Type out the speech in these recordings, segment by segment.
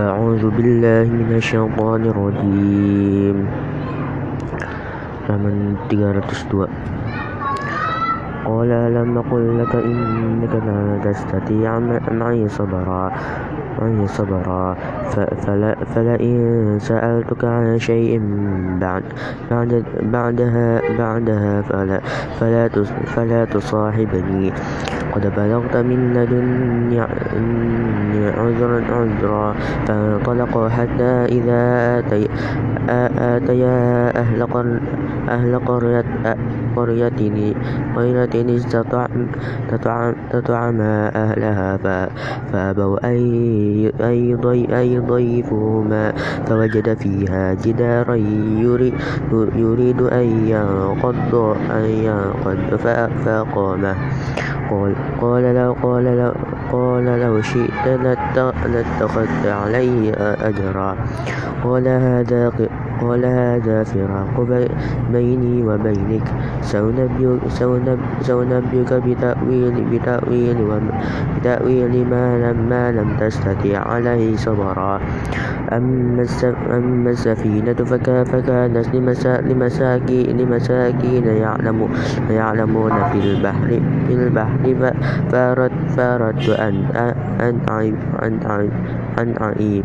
أعوذ بالله من الشيطان الرجيم. halaman 302 قال ألم أقل لك إنك لن تستطيع معي صبرا معي صبرا فلئن سألتك عن شيء بعد بعد بعدها بعدها فلا فلا فلا تصاحبني. قد بلغت من لدني عذرا عذرا فانطلقا حتى إذا آتيا أهل قرية قرية استطعما أهلها فأبوا أن يضيفوهما فوجد فيها جدارا يريد أن ينقض فأقامه قال لو قال لو قال لو شئت لاتخذت عليه أجرا. قال هذا قال هذا فراق بيني وبينك. سأنبئك بتأويل بتأويل بتأويل ما لم تستطع عليه صبرا. أما السفينة فكانت لمساكين يعلمون في البحر في البحر فأردت أن أعيب.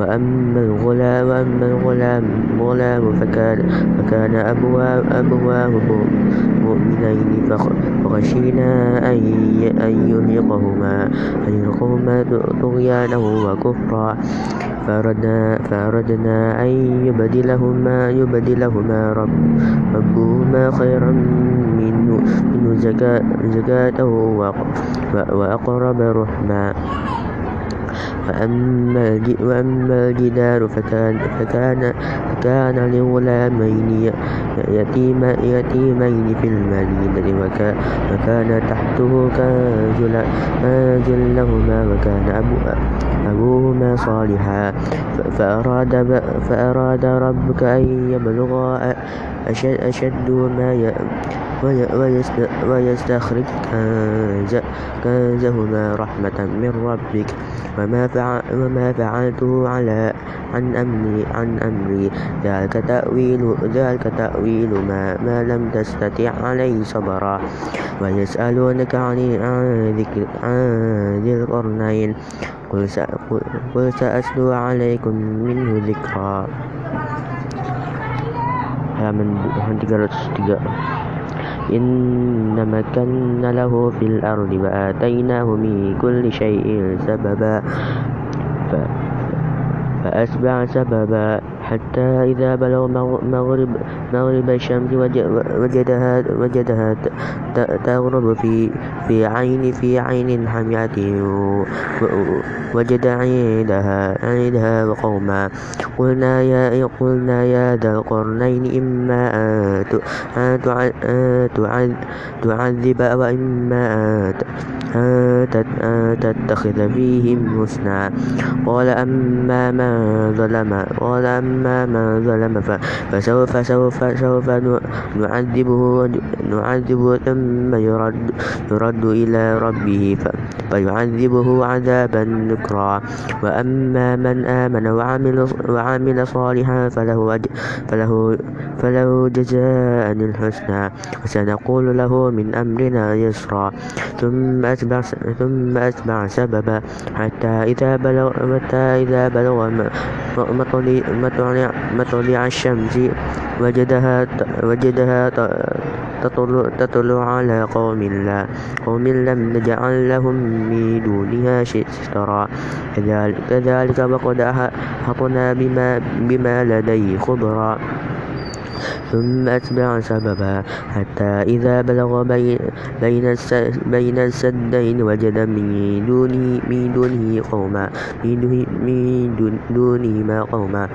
وأما الغلام فكان أبواه مؤمنين فخشينا أن يرهقهما طغيانا وكفرا. فأردنا أن يبدلهما ربهما خيرا منه زكاة وأقرب رحما وأما الجدار فكان لغلامين يتيمين في المدينة وكان تحته كنز لهما وكان أبوهما صالحا. فأراد ربك أن يبلغا أشدهما ويستخرج كنزهما رحمة من ربك. وما فعلته عن أمري. ذلك تأويل ما لم تستطع عليه صبرا. ويسألونك عن ذي القرنين. قل سأتلو عليكم منه ذكرا. halaman 303 إن مكنا له في الأرض وآتيناه من كل شيء سببا. فأتبع سببا. حتى إذا بلغ مغرب, مغرب الشمس وجدها, وجدها تغرب في, في عين في عين حمية وجد عندها, عندها وقوما قلنا يا, قلنا يا ذا القرنين إما أن تعذب وإما أن تتخذ فيهم حسنا. قال أما من ظلم قال أما من ظلم فسوف سوف سوف نعذبه نعذبه ثم يرد يرد إلى ربه فيعذبه عذابا نكرا. وأما من آمن وعمل وعمل صالحا فله فله فله جزاء الحسنى وسنقول له من أمرنا يسرا. ثم أتبع ثم أتبع سببا حتى إذا بلغ حتى إذا بلغ مطلع الشمس. وجدها وجدها تطلع على قوم لا قوم لم نجعل لهم من دونها سترا كذلك وقد أحطنا بما, بما لديه خبرا ثم أتبع سببا حتى إذا بلغ بين بين السدين وجد من دونه من دونه قوما من دونهما قوما.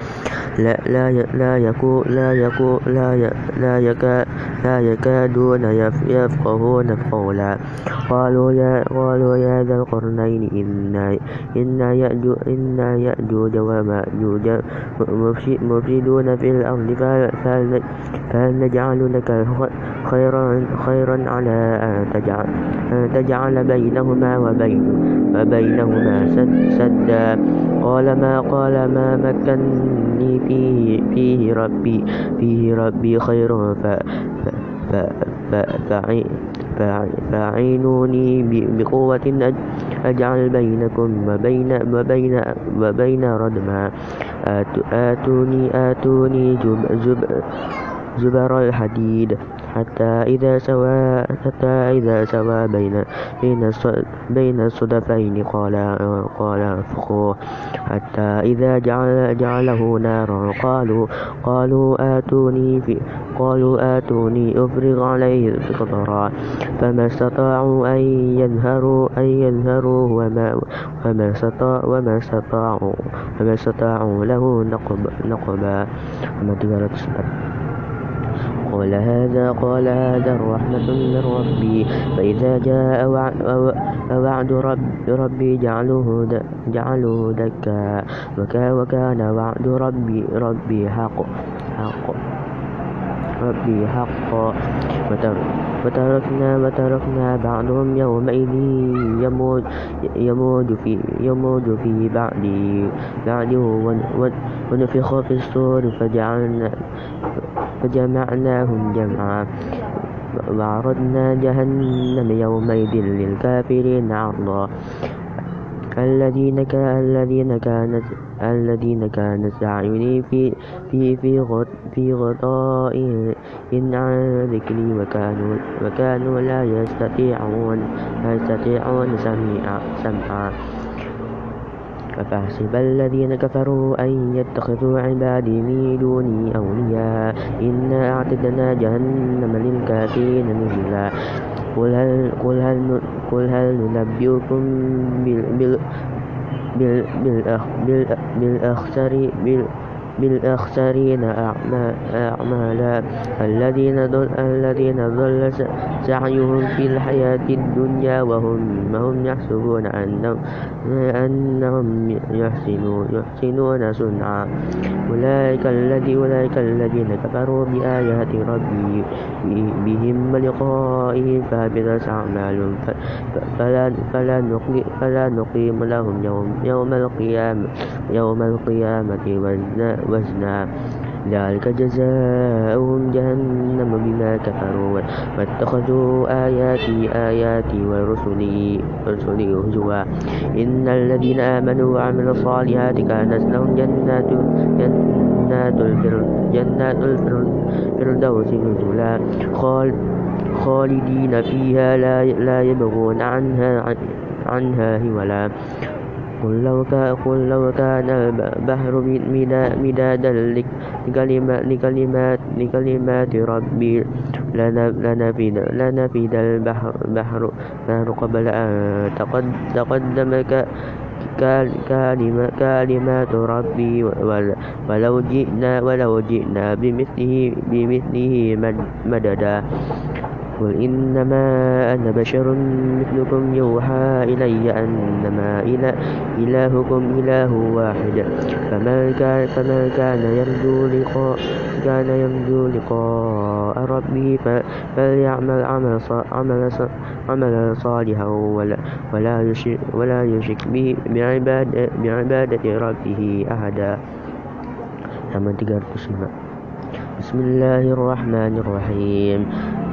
لا لا لا يكو لا يكو لا لا يكا لا يكادون يفقهون قولا. قالوا يا قالوا يا ذا القرنين إن إن يأجوج إن يأجوج ومأجوج مفسدون في الأرض فهل نجعل لك خيرا خيرا على أن تجعل أن تجعل بينهما وبين وبينهما سدا. قال ما قال ما مكني فيه فيه ربي فيه ربي خير. ف ف ف فأعينوني بقوة أجعل بينكم وبين وبين وبين ردما. آتوني آتوني زبر الحديد حتى إذا سوى حتى إذا سوى بين بين بين الصدفين قال قال انفخوا حتى إذا جعل جعله نارا قالوا قالوا آتوني في قالوا آتوني أفرغ عليه قطرا فما استطاعوا أن يظهروا أن يظهروا وما وما استطاعوا وما استطاعوا وما استطاعوا له نقب نقبا. وما قال هذا قال هذا رحمة من ربي. فإذا جاء وعد رب ربي جعله جعله دكا. وكان وعد ربي ربي حق حق ربي حقا وتركنا وتركنا بعضهم يومئذ يموج يموج في يموج في بعد بعده ونفخ في الصور فجعلنا فجمعناهم جمعا. وعرضنا جهنم يومئذ للكافرين عرضا. الذين الذين كانت الذين كانت أعيني في في في غط في غطاء عن ذكري وكانوا وكانوا لا يستطيعون لا يستطيعون سمعا. أفحسب الذين كفروا أن يتخذوا عبادي من دوني أولياء إنا أعتدنا جهنم للكافرين نزلا قل هل, قل هل, قل هل ننبئكم بال بال بال بالأخسر بال بالأخسرين أعمالا. الذين ضل الذين ضل سعيهم في الحياة الدنيا وهم هم يحسبون أنهم أنهم يحسنون يحسنون صنعا. أولئك الذي أولئك الذين كفروا بآيات ربي بهم لقائهم فهبطت أعمالهم. فلا فلا نقيم فلا نقيم لهم يوم يوم القيامة يوم القيامة وزنا ذلك جزاؤهم جهنم بما كفروا. واتخذوا آياتي آياتي ورسلي رسلي هزوا. إن الذين آمنوا وعملوا الصالحات كانت لهم جنات جنات جنات الفردوس نزلا. خالدين فيها لا لا يبغون عنها عنها هولا. قل لو كان, قل لو كان البحر مدادا لكلمات, لكلمات ربي لنفد, لنفد البحر بحر. قبل أن تقدم كلمات ربي ولو جئنا ولو جئنا بمثله بمثله مددا. قل إنما أنا بشر مثلكم يوحى إلي أنما إلهكم إله واحد. فمن كان, فمن كان يرجو لقاء كان يرجو لقاء ربه فليعمل عمل عمل عملا صالحا ولا ولا يشرك ولا يشرك بعبادة, بعبادة ربه أحدا. بسم الله الرحمن الرحيم.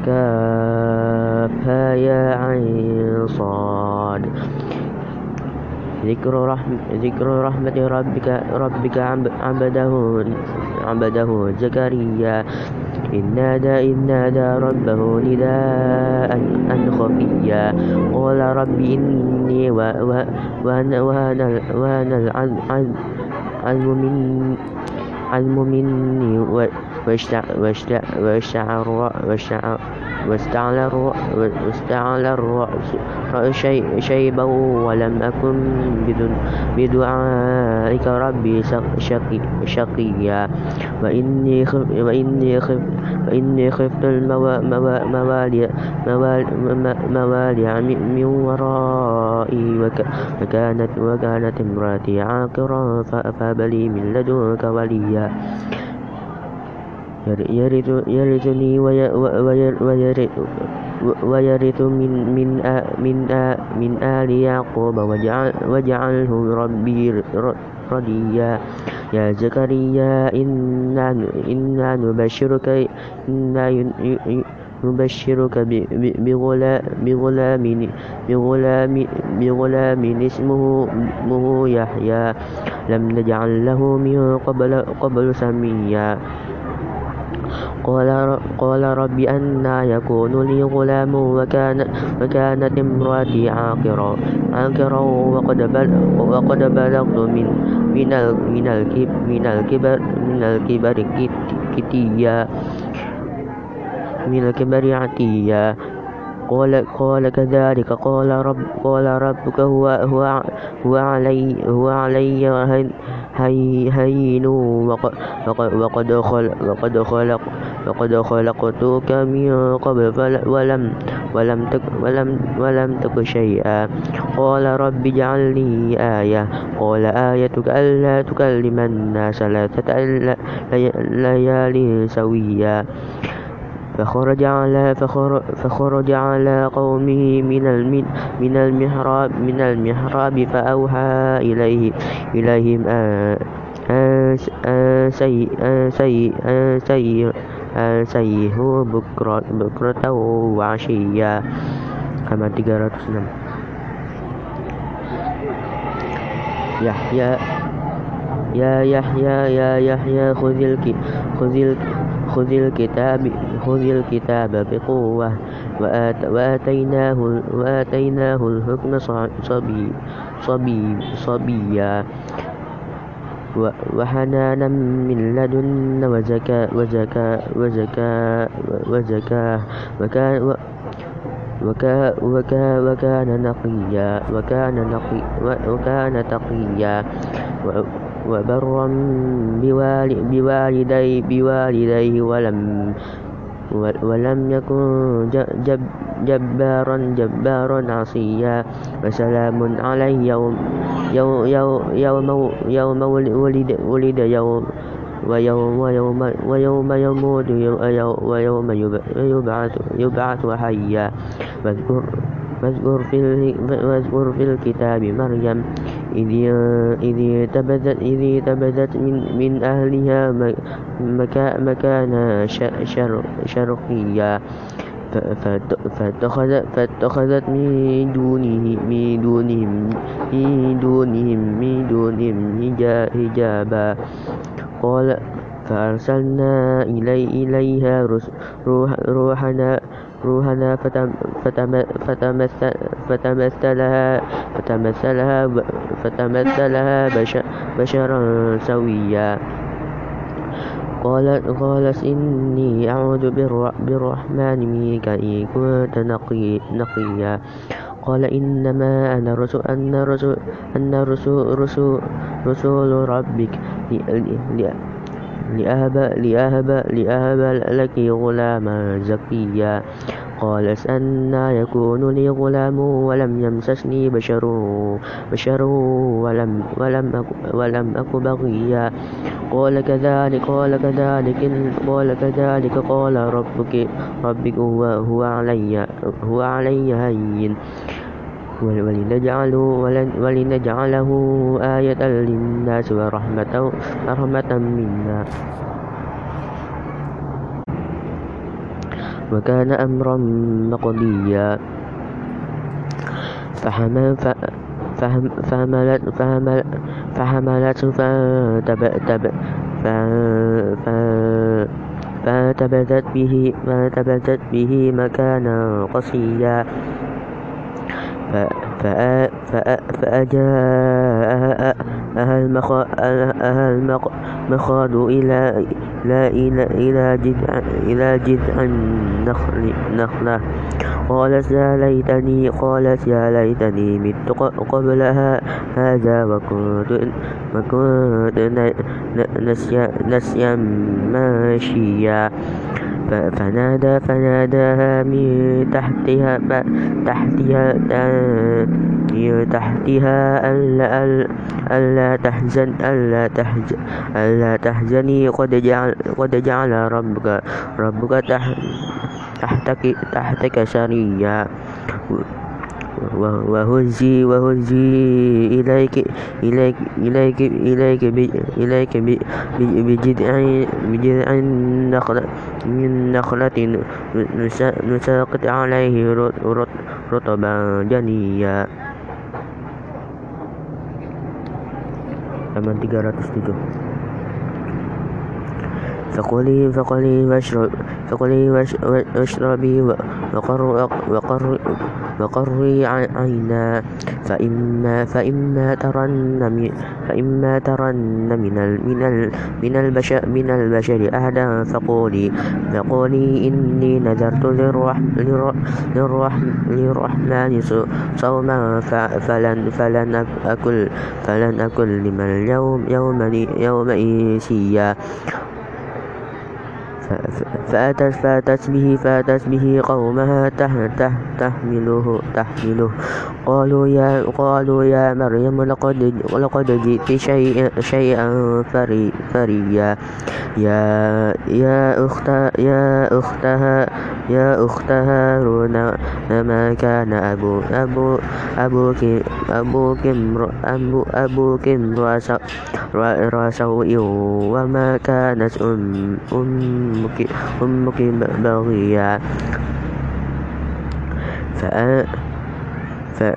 كافها يا عين صاد. ذكر رحمة ذكر رحمة ربك ربك عبده عبده زكريا. إذ نادى إذ نادى ربه نداء أن خفيا قال رب إني وهن وهن العلم مني واستعل الرأس شيبا ولم أكن بدعائك ربي شقيا. وإني خفت الموالي من ورائي وكانت وكانت امرأتي عاقرا فهب لي من لدنك وليا. يرثني ويرث من من من من آل يعقوب واجعله ربي رضيا. يا زكريا إنا نبشرك إنا نبشرك بغلام بغلام بغلام اسمه يحيى. لم نجعل له من قبل قبل سميا. قال, قال رب أنا يكون لي غلام وكان وكانت امرأتي عاقرا عاقرا وقد وقد بلغت من من من الكبر من الكبر من الكبر كتيا من الكبر عتيا. قال قال كذلك. قال رب قال ربك هو هو هو علي هو علي هين وقد وقد خلق وقد خلقتك من قبل ولم ولم تك ولم ولم تك شيئا. قال رب اجعل لي آية. قال آيتك ألا تكلم الناس ثلاثة ليال سويا. فخرج على فخرج على قومه من من المحراب من المحراب فأوحى إليه إليهم أن سيئوا بكرة, بكرة وعشيا. كما 306 يحيى يا يحيى يا يحيى خذ خذ خذ الكتاب خذ الكتاب بقوة. وآتيناه وآتيناه الحكم صبي صبي صبيا. وحنانا من لدنا وزكاة وزكاة وزكاة وزكاة وكان وكان نقيا وكان نقي وكان تقيا. وبرا بوالديه ولم ولم يكن جبارا جبارا عصيا. وسلام عليه يوم يوم يوم يوم ولد ولد يوم ويوم ويوم ويوم يموت ويوم يبعث يبعث حيا. واذكر واذكر في واذكر في الكتاب مريم إذ تبدت إذ تبدت من من أهلها مكانا شرقيا فاتخذت, فاتخذت من دونه من دونهم من دونهم من دونهم حجابا قال فأرسلنا إلي إليها روحنا روحنا فتمثلها فتمثلها فتمثلها بشرا سويا. قالت قالت إني أعوذ بالرحمن منك إن كنت نقيا. قال إنما أنا رسول أن رسول أن رسول رسول, رسول ربك. لأهب لأهب لأهب لك غلاما زكيا. قالت أنا يكون لي غلام ولم يمسسني بشر بشر ولم ولم أك ولم أك بغيا. قال كذلك قال كذلك قال كذلك قال ربك ربك هو هو علي هو علي هين. ولنجعله, ولنجعله آية للناس ورحمة, ورحمة منا. وكان أمرا مقضيا. فحمل فحملت فحملت فحملت فانتبذت به فانتبذت به مكانا قصيا. فأجاءها المخاض إلى لا إلى جذع النخلة. قالت يا ليتني قالت يا ليتني مت قبل هذا وكنت وكنت نسيا ماشيا. فنادى فناداها من تحتها تحتها تحتها ألا ألا تحزن ألا تحزن ألا تحزني. قد جعل قد جعل ربك ربك تحتك تحتك سريا وهزي وهزي إليك إليك إليك إليك إليك بجذع النخلة من نخلة نساقط عليه رطبا جنيا. halaman 307 فكلي فكلي واشرب فكلي واشربي وقري عينا. فإما فإما ترن فإما ترن من من من البشر من البشر أحدا فقولي فقولي إني نذرت للرحمن صوما. فلن فلن أكل فلن أكل لمن اليوم يوم يوم إنسيا فأتت فأتت به فأتت به قومها تحمله تحمله. قالوا يا قالوا يا مريم لقد لقد جئت شيئا شيئا فري فريا. يا يا أخت يا أختها يا أخت هارون ما كان أبو أبو أبوك أبوك أبو أبوك امرأ سوء وما كانت أم أمك أمك بغيا.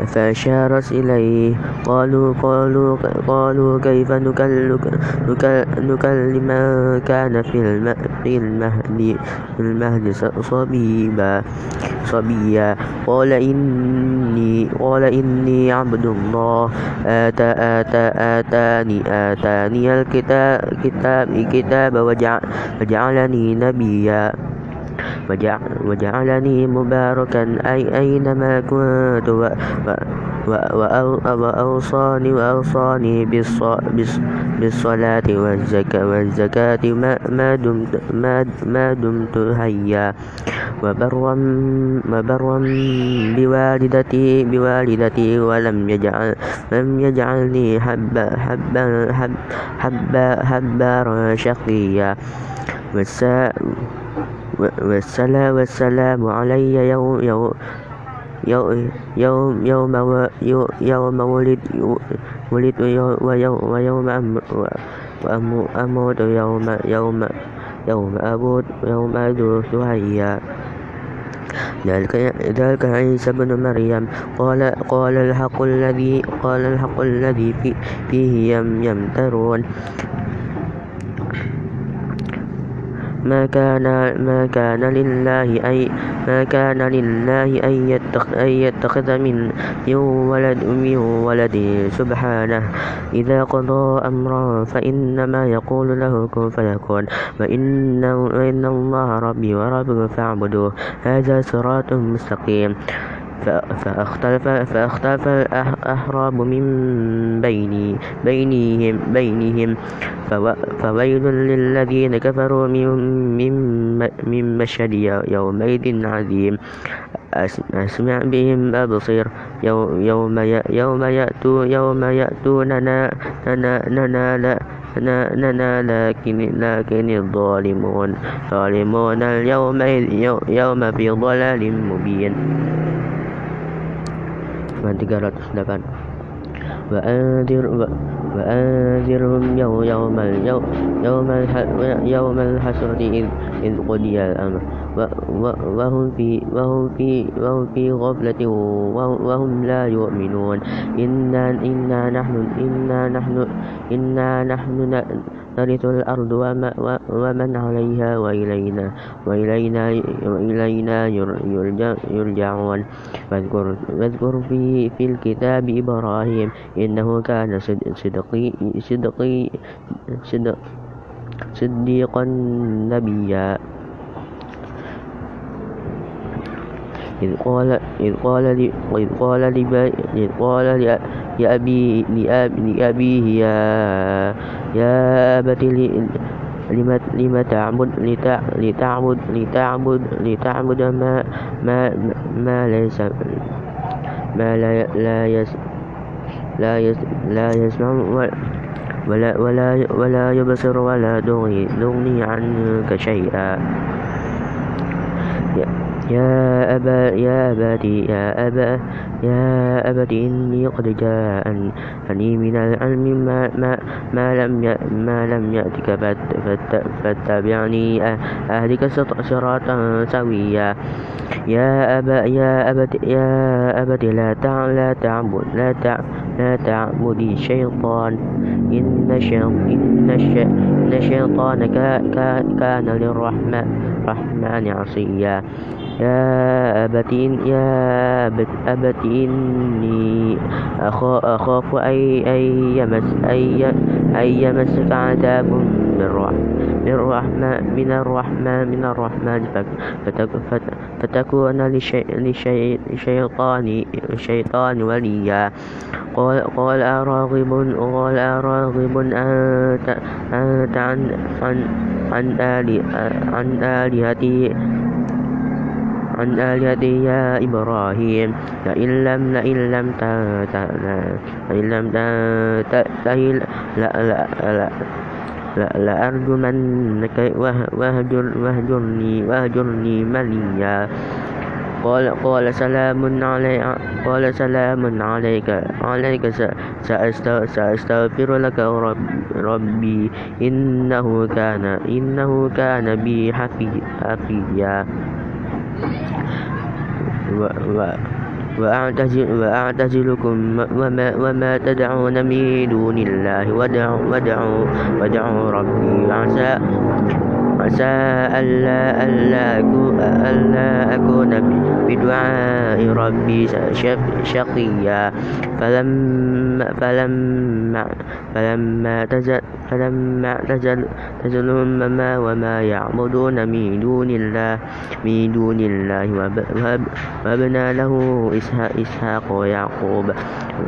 فأشارت إليه. قالوا قالوا قالوا كيف نكلم من كان في المهد المهد صبيبا صبيا. قال إني قال إني عبد الله آتى آتى آتاني آتاني الكتاب كتاب كتاب وجعلني نبيا وجعلني مباركا أي أينما كنت وأوصاني وأوصاني بالصلاة والزكاة ما دمت ما دمت حيا. وبرا وبرا بوالدتي بوالدتي ولم يجعل لم يجعلني حبا حبا حبا حبارا شقيا. والسلام والسلام علي يوم يوم يوم يوم يوم ولد ولد ويوم أموت يوم يوم يوم أموت يوم أدوث حيا ذلك عيسى بن مريم. قال قال الحق الذي قال الحق الذي فيه يمترون. ما كان ما كان لله أي ما كان لله أن يتخذ من ولد من ولد. سبحانه. إذا قضى أمرا فإنما يقول له كن فيكون. وإن الله ربي وربكم فاعبدوه. هذا صراط مستقيم. فاختلف, فاختلف الأحراب من بيني بينهم, بينهم فويل للذين كفروا من, من, من مشهد يومئذ عظيم. أسمع بهم أبصر. يوم يوم يأتو يوم يأتوننا ننال لنا لكن لكن الظالمون ظالمون اليوم يوم في ضلال مبين. Halaman 308 وأنذر وأنذرهم يوم يوم يوم الحسرة إذ قضي الأمر. وهم في وهم في وهم في غفلة وهم لا يؤمنون. إنا إنا نحن إنا نحن إنا نحن ترث الأرض ومن عليها وإلينا وإلينا وإلينا يرجعون. واذكر, واذكر في, في الكتاب إبراهيم إنه كان صدقي صدقي صدق صديقا نبيا. إذ قال إذ قال إذ قال إذ قال لأبي لأبيه يا يا أبت لم لم تعبد لتعبد لتعبد لتعبد ما ما ما ليس ما لا لا يس لا يس لا يسمع ولا ولا ولا يبصر ولا يغني عنك شيئا. يا أبا يا أبتي يا أبا يا أبت إني قد جاءني من العلم ما, ما, ما, لم, ما لم يأتك فاتبعني أهلك صراطا سويا. يا أبا يا أبت يا أبت لا تع لا تعبد لا تع لا تعبد الشيطان. إن إن الشيطان كان للرحمن رحمن عصيا. يا أبت يا أبت, أبت إني أخاف أن يمس أن يمسك عذاب من الرحمن من الرحمن من الرحمن. فتكون للشيطان الشيطان وليا. قال قال أراغب قال أراغب أنت أنت عن عن عن آلهتي عن آلهتي يا إبراهيم. لئن لم لئن لم لئن لم تنتهي لأرجمنك واهجر واهجرني واهجرني مليا. قال قال سلام علي قال سلام عليك عليك. سأستغفر لك ربي. إنه كان إنه كان بي حفيا. وأعتزلكم وما, وما تدعون من دون الله ودعوا, ودعوا ربي. عسى عسى ألا, ألا, ألا أكون بدعاء ربي شقيا. فلما, فلما, فلما تزل فلما اعتزلهم ما وما يعبدون من دون الله من دون الله. وهبنا له إسحاق ويعقوب.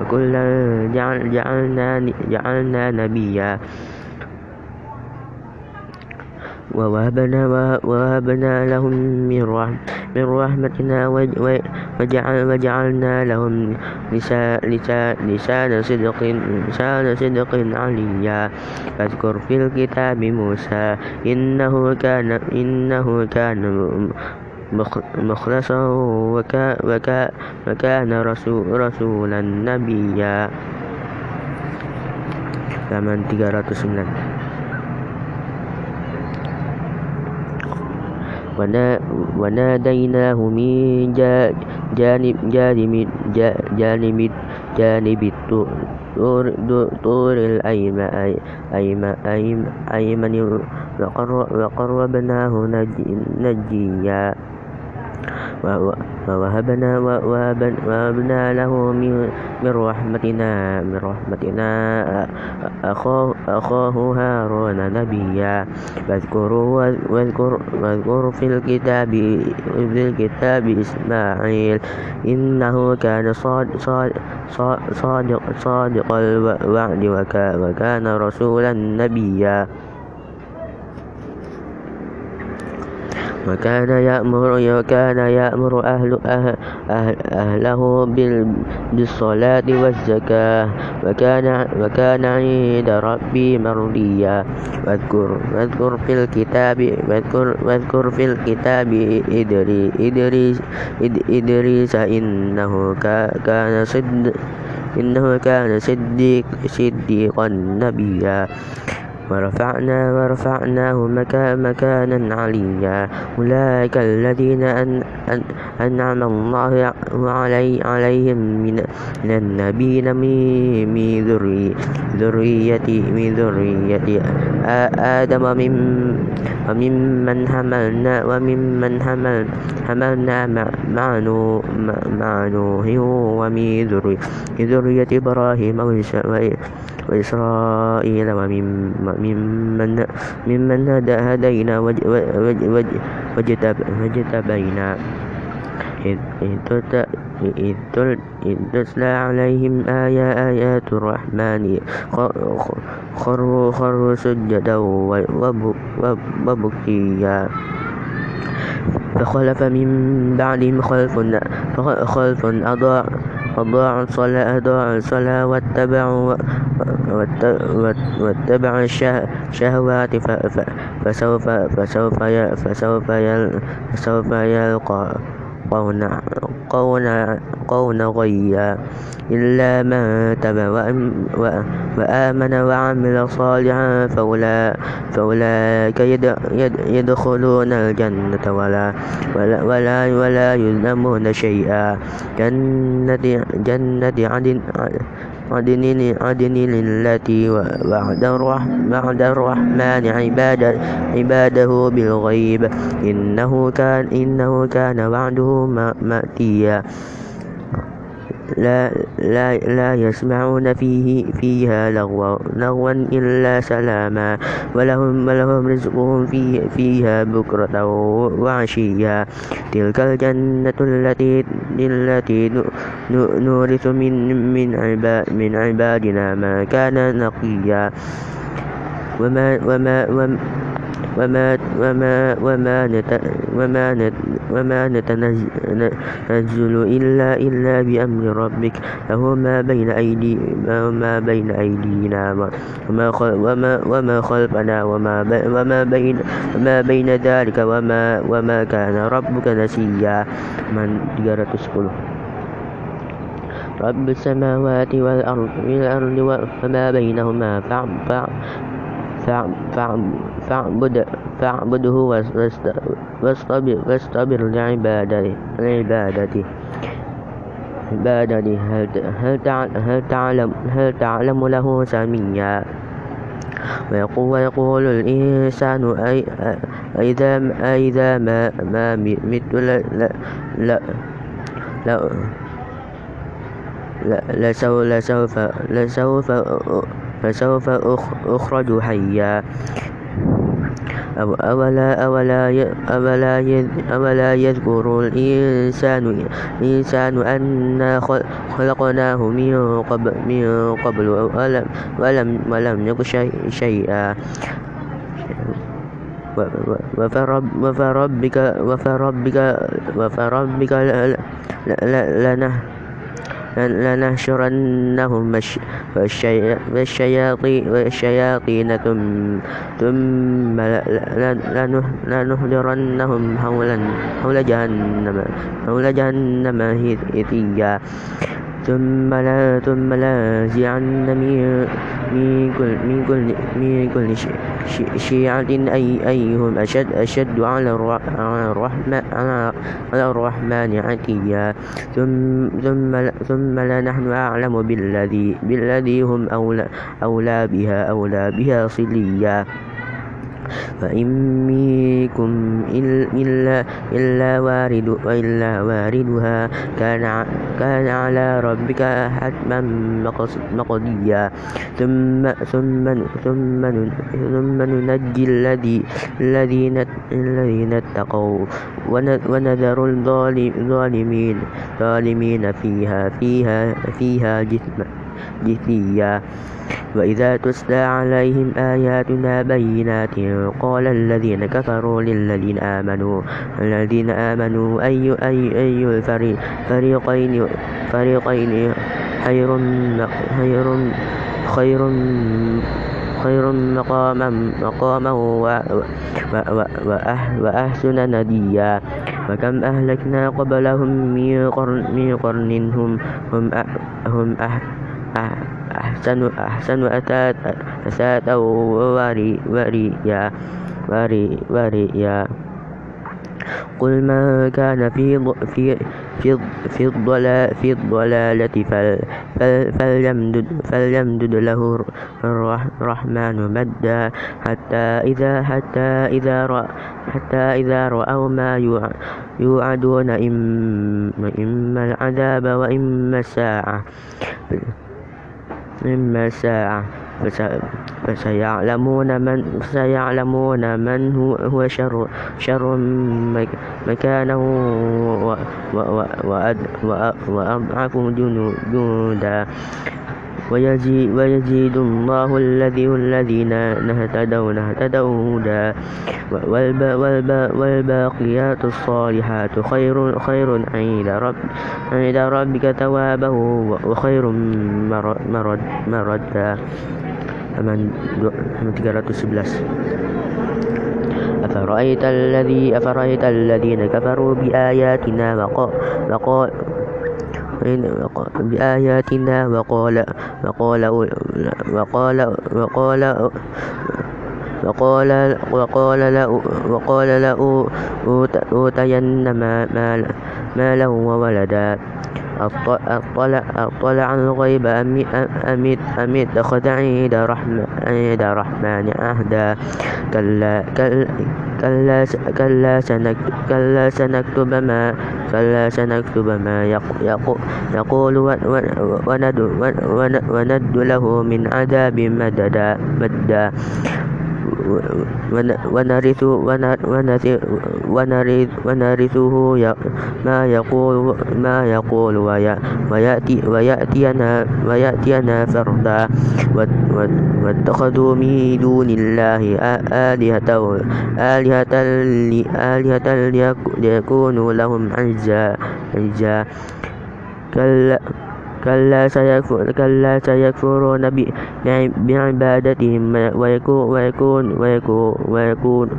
وكلا جعلنا, جعلنا نبيا. ووهبنا, ووهبنا لهم من, رحم من رحمتنا وجعلنا لهم لسان صدق لسان صدق عليا. فاذكر في الكتاب موسى إنه كان إنه كان مخلصا وكان رسول رسولا نبيا. halaman 309 وناديناه من جانب الطور طور الأيمن وقربناه نجيا. ووهبنا وهبنا له من رحمتنا من رحمتنا أخاه هارون نبيا. واذكروا واذكر, واذكر في الكتاب في الكتاب إسماعيل. إنه كان صادق صادق, صادق الوعد وكان رسولا نبيا. وكان يأمر وكان يأمر أهل أهل أهل أهله بالصلاة والزكاة. وكان وكان عند ربي مرضيا. واذكر واذكر في الكتاب واذكر واذكر في الكتاب إدريس إدريس إنه كان صد إنه كان صديق صديقا نبيا. ورفعنا ورفعناه مكانا عليا. أولئك الذين أن أن أنعم الله علي عليهم من النبيين من ذرية من ذرية آدم من وممن حملنا وممن حمل حملنا مع نوح ومن ذرية إبراهيم وإسرائيل وممن هدينا واجتبينا إذ تتلى عليهم آيات الرحمن. خروا خروا سجدا وبكيا. فخلف من بعدهم خلف خلف أضاعوا الصلاة واتبعوا واتبعوا الشهوات فسوف فسوف فسوف يلقى قون غيا. إلا من تاب وآمن وعمل صالحا فأولئك يدخلون الجنة ولا ولا ولا يظلمون شيئا. جنة جنة عدن عدن عدن التي وعد الرحمن عباده بالغيب. إنه كان إنه كان وعده مأتيا. لا, لا, لا يسمعون فيه فيها لغوا, لغوا إلا سلاما ولهم, ولهم رزقهم فيه فيها بكرة وعشيا. تلك الجنة التي التي نورث من من, عباد من عبادنا ما كان نقيا. وما وما, وما وما وما وما وما وما نتنزل إلا إلا بأمر ربك. له ما بين أيدي وما بين أيدينا وما وما وما خلفنا وما وما بين وما بين ذلك وما وما كان ربك نسيا. من 310 رب السماوات والأرض والأرض وما بينهما فاعبد فاعبده واصطبر, لعبادته. عبادته. هل, هل, تعلم, هل تعلم له سميا؟ ويقول, ويقول الإنسان أي أئذا أئذا ما, ما مت لا لا لا لسوف لسوف فسوف أخرج حيا. أولا, أولا, أولا, أولا يذكر الإنسان, الإنسان أنا خلقناه من قبل, من قبل ولم, ولم, ولم يك شيئا. وفربك وفربك وفربك لنه لنحشرنهم والشياطين ثم لنحضرنهم حول جهنم حول جهنم هثيا ثم لا ثم لننزعن من من كل من كل من كل شيعة أي أيهم أشد أشد على الرحمن على الرحمن عتيا. ثم ثم ثم لنحن أعلم بالذي بالذي هم أولى أولى بها أولى بها صليا. فإن منكم إلا, إلا, وارد إلا واردها كان, كان على ربك حتما مقضيا. ثم, ثم, ثم, ثم ننجي الذي الذين الذين اتقوا ونذر الظالمين ظالمين فيها فيها فيها جثيا وإذا تتلى عليهم آياتنا بينات قال الذين كفروا للذين آمنوا الذين آمنوا أي أي أي الفريقين فريقين خير خير خير خير مقاما مقاما وأحسن نديا. وكم أهلكنا قبلهم من قرن, هم هم, هم أه أحسن أحسن أثاثا وريا وريا قل من كان في في في في الضلال في الضلالة فليمدد فليمدد له الرحمن مدا. حتى إذا حتى إذا رأى حتى إذا رأوا ما يوعدون إما العذاب وإما الساعة. إما الساعة فسيعلمون من فسيعلمون من هو شر شر مكانه وأضعف جنودا. ويزيد الله الذين اهتدوا اهتدوا هدى. والباقيات الصالحات خير خير عند رب عند ربك ثوابه وخير مردا. halaman 311 أفرأيت الذي أفرأيت الذين كفروا بآياتنا وقال بآياتنا وقال وقال وقال وقال وقال وقال وقال لأوتين مالا وولدا أطلع, الغيب أم, أم, اتخذ عند الرحمن عهدا. كلا كلا كلا كلا سنكتب ما كلا سنكتب ما يقول وند له من عذاب مددا مدا ونرثه ما يقول ما يقول ويأتي ويأتينا ويأتينا فردا. واتخذوا من دون الله آلهة آلهة آلهة ليكونوا لهم عزا كلا كلا سيكفرون بعبادتهم. ويكون ويكون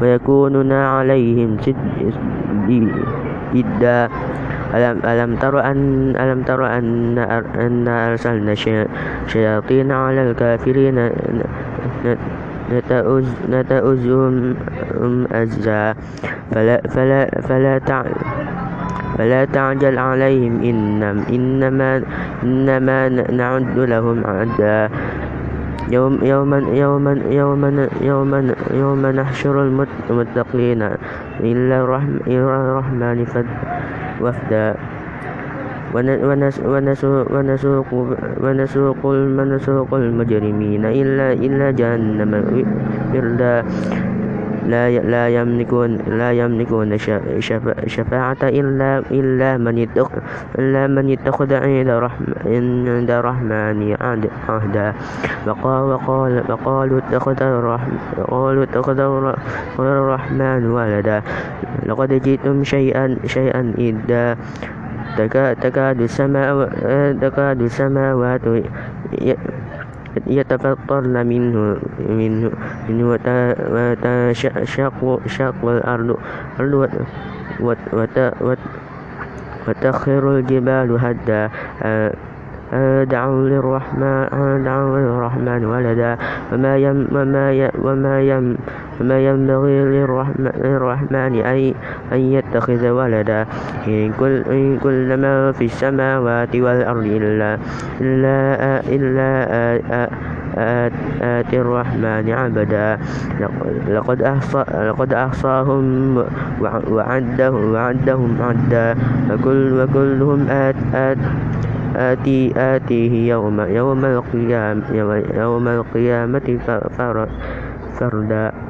ويكونون عليهم ضدا ألم ألم تر أن ألم تر أن أن أرسلنا شياطين على الكافرين. نتأزهم أزا. فلا فلا فلا فلا تعجل عليهم. إنما, إنما نعد لهم عدا يوم يوما يوما يوما يوما يوم نحشر المتقين. إلا الرحمن وفدا. ونسوق ونسوق المجرمين. إلا إلا جهنم. وردا. لا لا يملكون لا يملكون الشفاعة إلا إلا من إلا من اتخذ عند عند الرحمن عهدا. وقال وقالوا اتخذ الرحمن قالوا اتخذ الرحمن ولدا. لقد جئتم شيئا شيئا إذا تكاد السماوات تكاد السماوات يتفطرن منه منه, منه وتشق الأرض وتخر الجبال هدا دعوا للرحمن دعوا للرحمن ولدا. وما يم وما ي وما يم وما ينبغي للرحمن أن أن يتخذ ولدا. إن كل إن كل ما في السماوات والأرض إلا إلا إلا آتي الرحمن عبدا. لقد أحصى لقد أحصاهم وعدهم وعدهم عدا. وكل وكلهم آت آت آتي آتيه يوم يوم القيامة يوم القيامة فردا.